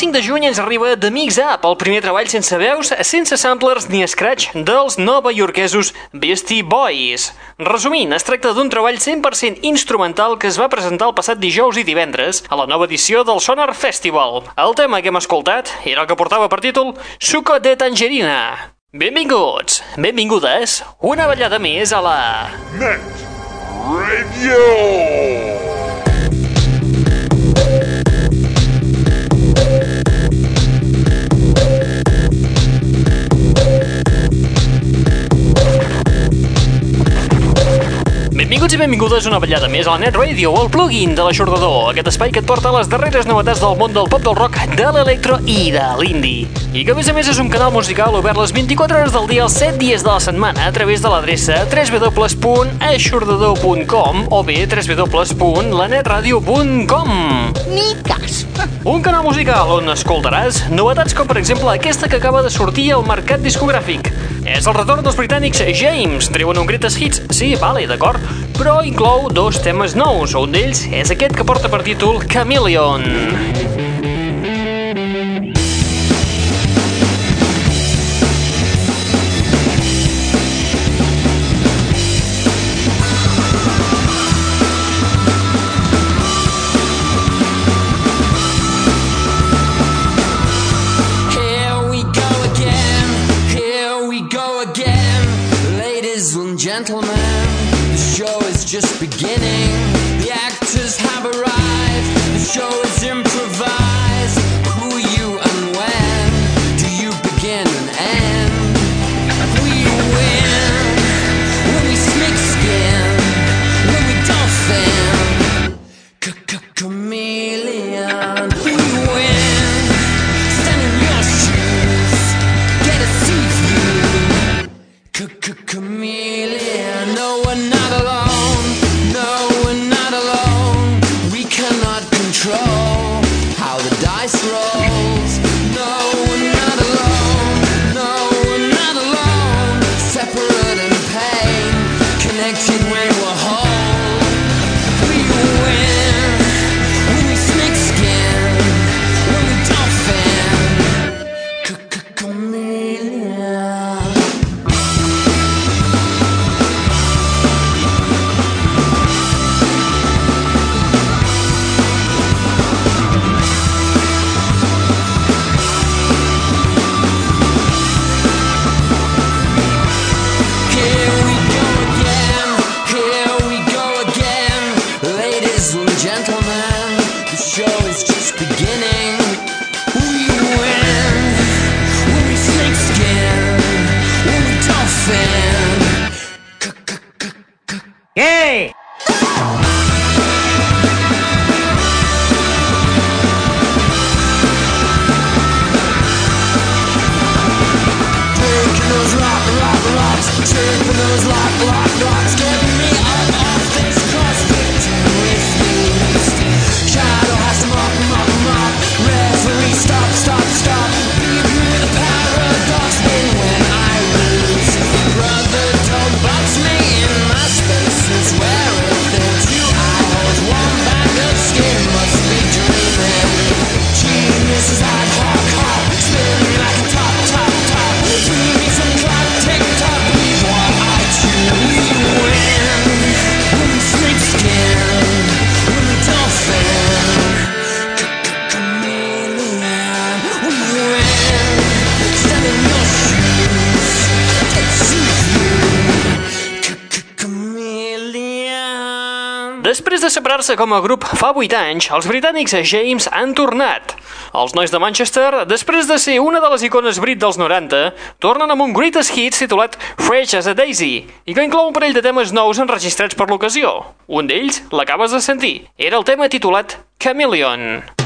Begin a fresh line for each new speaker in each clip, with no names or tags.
25 de juny ens arriba The Mix Up, el primer treball sense veus, sense samplers ni scratch dels novaiorquesos Beastie Boys. Resumint, es tracta d'un treball 100% instrumental que es va presentar el passat dijous i divendres a la nova edició del Sonar Festival. El tema que hem escoltat era el que portava per títol Suco de Tangerina. Benvinguts, benvingudes, una ballada més a la...
Net Radio.
Benvinguts i benvingudes una ballada més a la Net Radio, el plugin de l'aixordador, aquest espai que et porta les darreres novetats del món del pop del rock, de l'electro i de l'indie. I que a més a més és un canal musical obert les 24 hores del dia els 7 dies de la setmana a través de l'adreça www.aixordador.com o bé www.lanetradio.com
Ni cas.
Un canal musical on escoltaràs novetats com per exemple aquesta que acaba de sortir al mercat discogràfic. És el retorn dels britànics James, treuen un greatest hits, sí, vale, d'acord, però inclou dos temes nous, un d'ells és aquest que porta per títol Chameleon.
Gentlemen, the show is just beginning.
Separar-se com a grup fa 8 anys, els britànics James han tornat. Els nois de Manchester, després de ser una de les icones brit dels 90, tornen amb un greatest hits titulat Fresh as a Daisy, i que inclou un parell de temes nous enregistrats per l'ocasió. Un d'ells l'acabes de sentir. Era el tema titulat Chameleon.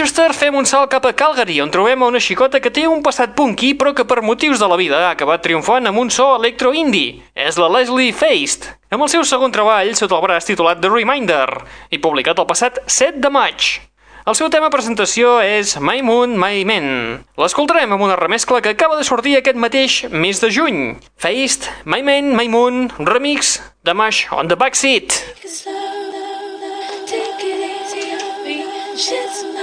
Manchester fem un salt cap a Calgary, on trobem una xicota que té un passat punky, però que per motius de la vida ha acabat triomfant amb un so electro-indie. És la Leslie Feist, amb el seu segon treball sota el braç titulat The Reminder, i publicat el passat 7 de maig. El seu tema presentació és My Moon, My Men. L'escoltarem amb una remescla que acaba de sortir aquest mateix mes de juny. Feist, My Men, My Moon, remix de Mash on the Backseat.
Shed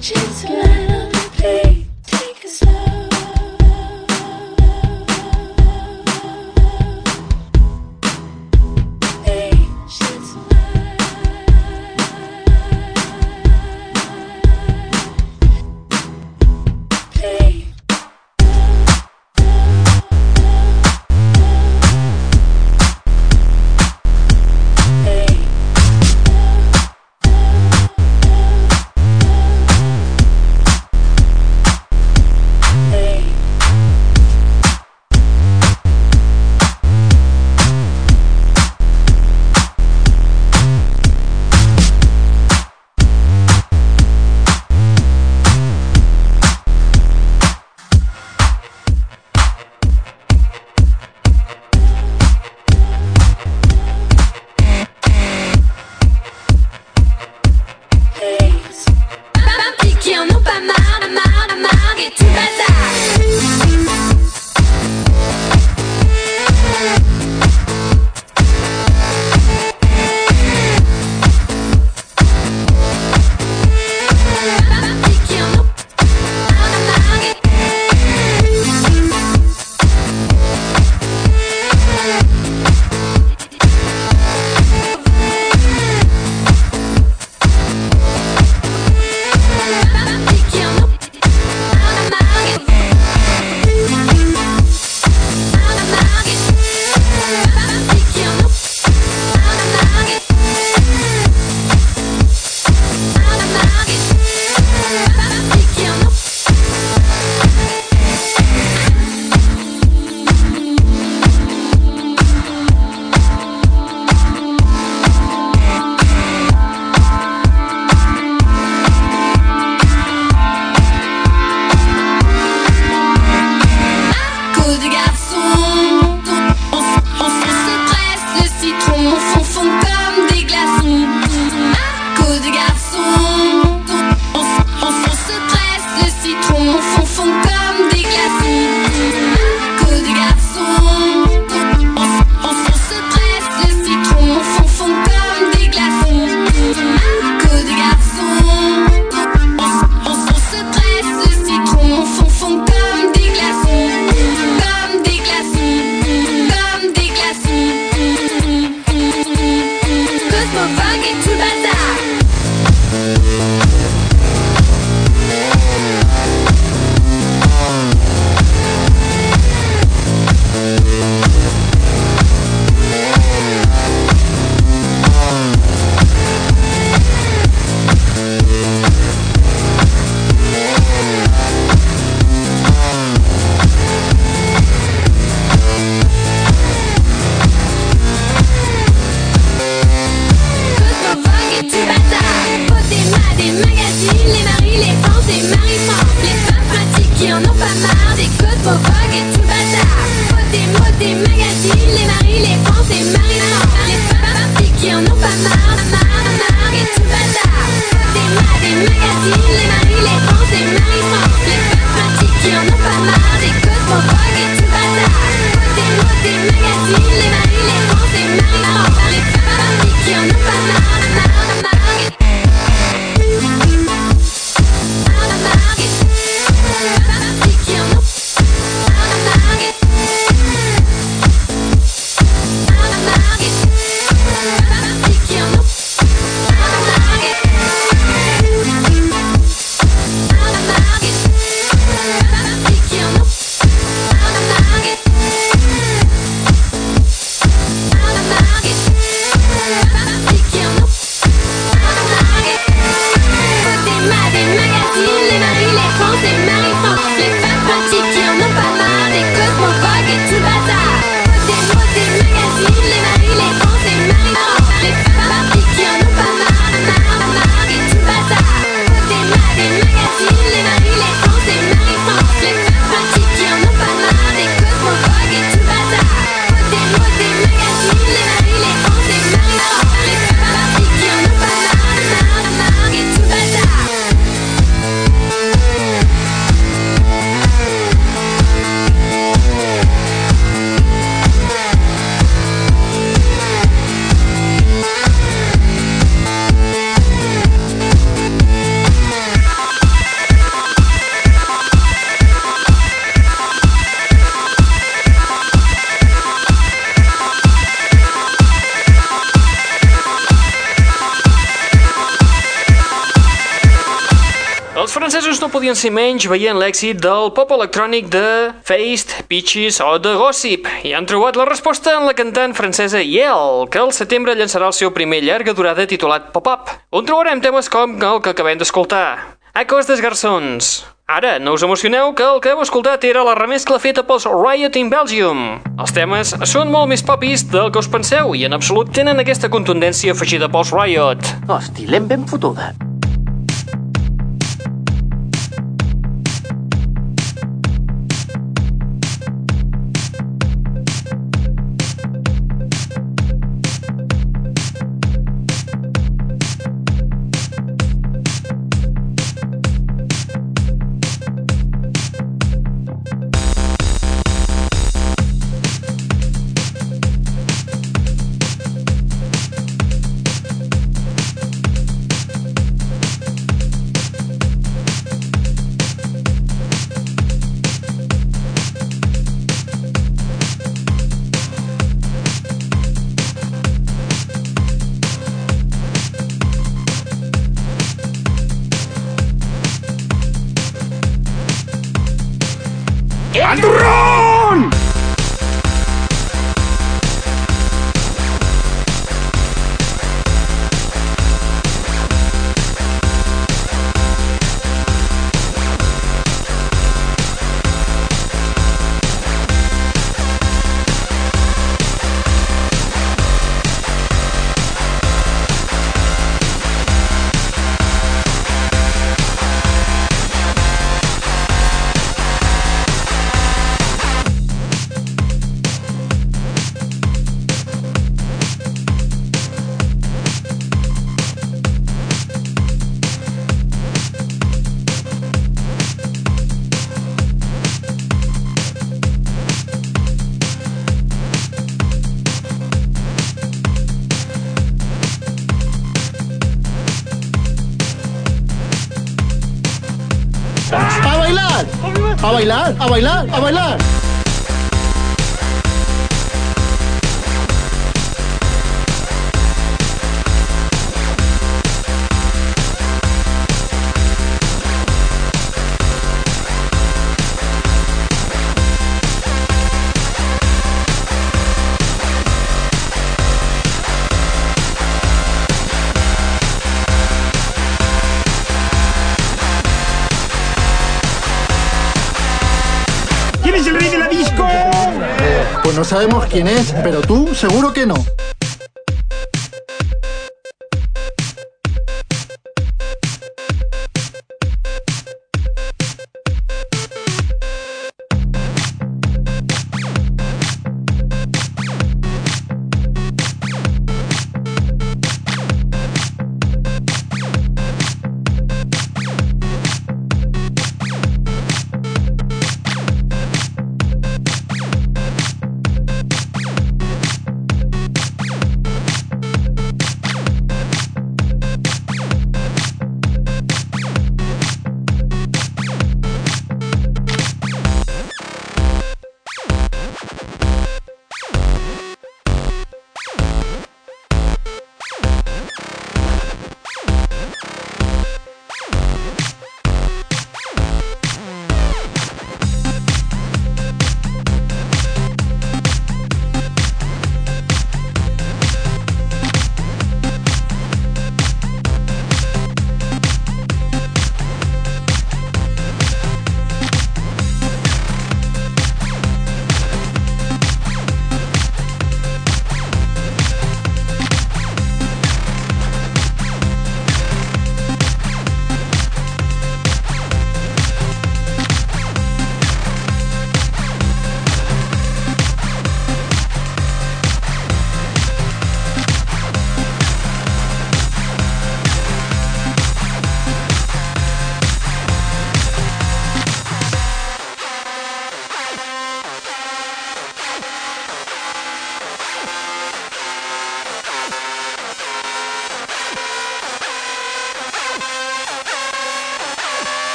She's turned. Estudis i menys veient l'èxit del pop electrònic de Feist, Peaches o de Gossip i han trobat la resposta en la cantant francesa Yel, que al setembre llançarà el seu primer llarga durada titulat Pop-Up, on trobarem temes com el que acabem d'escoltar. A cos dels garçons. Ara, no us emocioneu que el que heu escoltat era la remescla feta pels Riot in Belgium. Els temes són molt més popis del que us penseu i en absolut tenen aquesta contundència afegida pels Riot.
Hosti, l'hem ben fotuda.
a bailar, a bailar,
a
bailar. No sabemos quién es, pero tú seguro que no.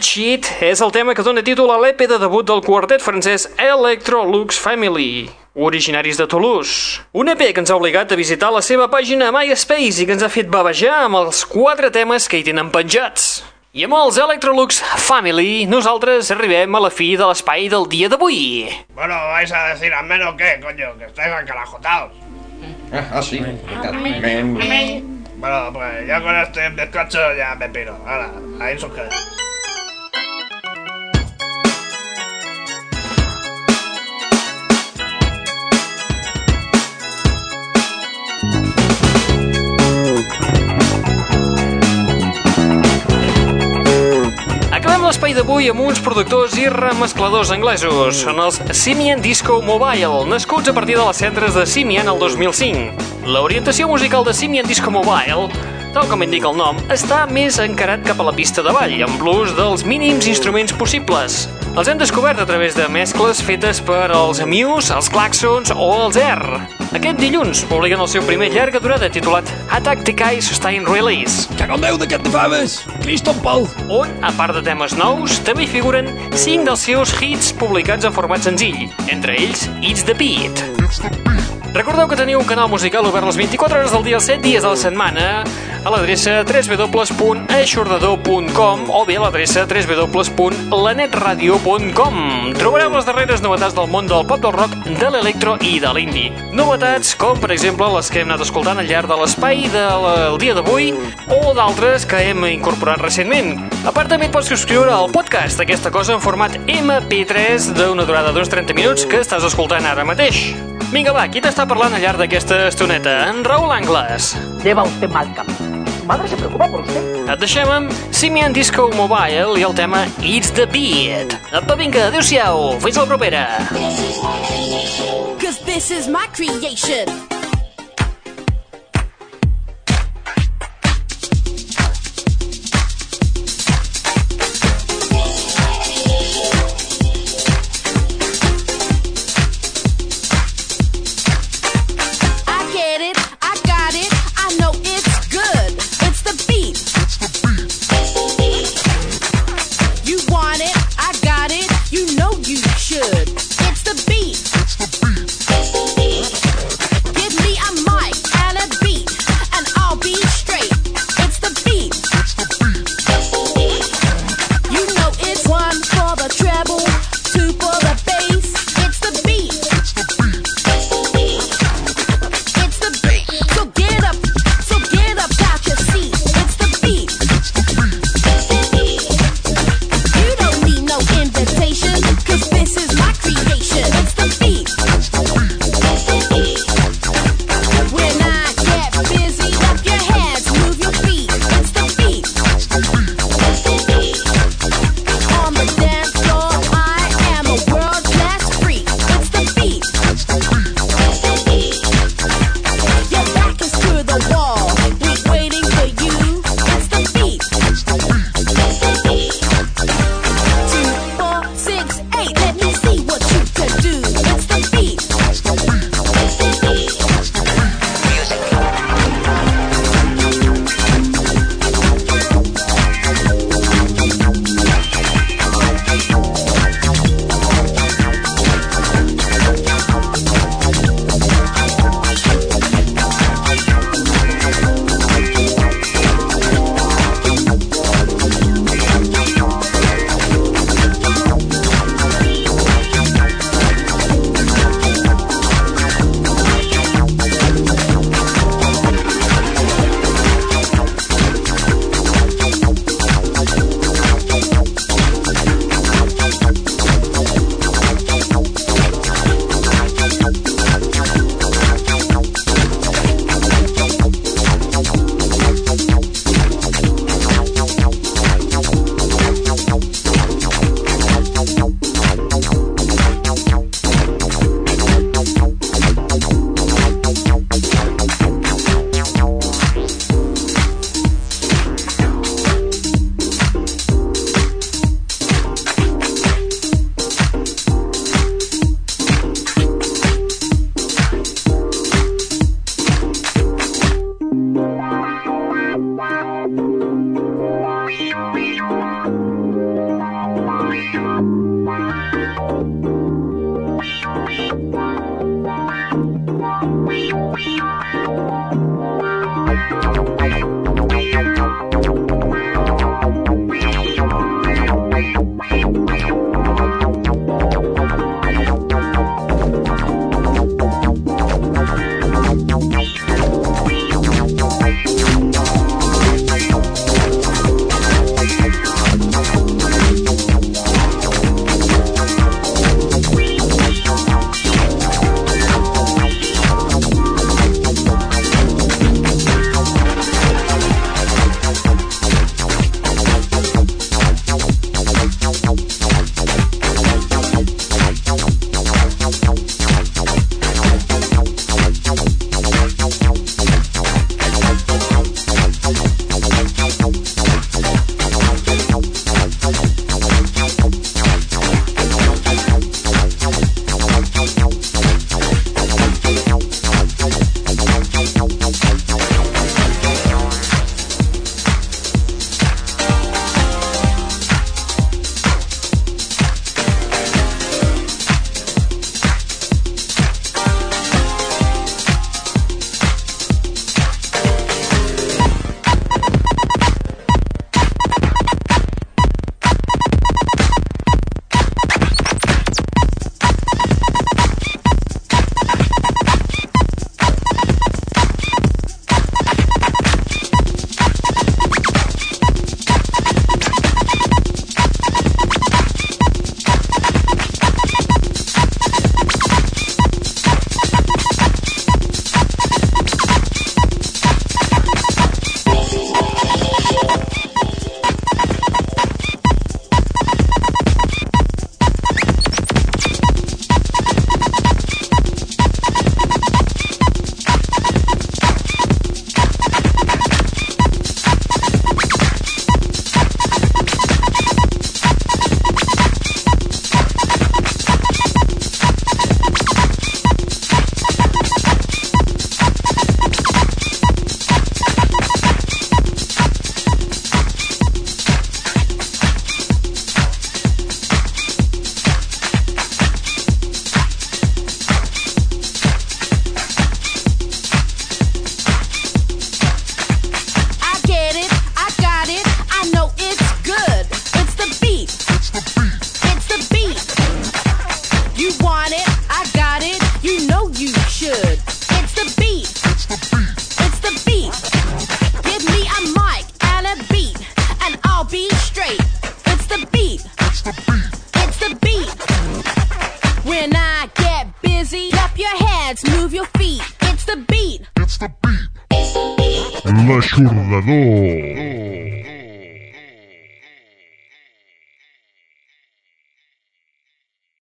That Shit és el tema que dona títol a l'EP de debut del quartet francès Electrolux Family, originaris de Toulouse. Un EP que ens ha obligat a visitar la seva pàgina MySpace i que ens ha fet bavejar amb els quatre temes que hi tenen penjats. I amb els Electrolux Family, nosaltres arribem a la fi de l'espai del dia d'avui.
Bueno, vais a decir amén o qué, coño, que estáis encarajotados.
Ah, sí. Amén.
Bueno, pues ya con este bizcocho ya me piro. Ahora, ahí sus quedas.
L'espai d'avui amb uns productors i remescladors anglesos. Són els Simian Disco Mobile, nascuts a partir de les cendres de Simian el 2005. L'orientació musical de Simian Disco Mobile tal com indica el nom, està més encarat cap a la pista de ball, amb l'ús dels mínims instruments possibles. Els hem descobert a través de mescles fetes per els Muse, els Claxons o els R. Aquest dilluns publiquen el seu primer llarga durada titulat Attack Decay Sustain Release,
Cago en Déu d'aquest de faves! Cristo Pol!
on, a part de temes nous, també hi figuren 5 dels seus hits publicats en format senzill, entre ells It's the Beat. Recordeu que teniu un canal musical obert les 24 hores del dia, els 7 dies de la setmana, a l'adreça www.aixordador.com o bé a l'adreça www.lanetradio.com. Trobareu les darreres novetats del món del pop del rock, de l'electro i de l'indie. Novetats com, per exemple, les que hem anat escoltant al llarg de l'espai del dia d'avui o d'altres que hem incorporat recentment. A part, també et pots subscriure al podcast d'aquesta cosa en format MP3 d'una durada d'uns 30 minuts que estàs escoltant ara mateix. Vinga, va, qui t'està parlant al llarg d'aquesta estoneta? En Raül Angles.
Lleva usted mal. Su madre se preocupa por usted.
Et deixem amb Simian Disco Mobile i el tema It's the Beat. Apa, vinga, adeu-siau, fins la propera.
Cause this is my creation.